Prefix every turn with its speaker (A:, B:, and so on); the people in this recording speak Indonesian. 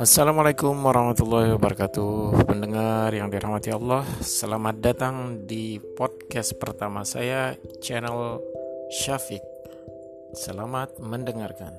A: Assalamualaikum warahmatullahi wabarakatuh. Pendengar yang dirahmati Allah Selamat datang di podcast pertama saya Channel Syafiq. Selamat mendengarkan.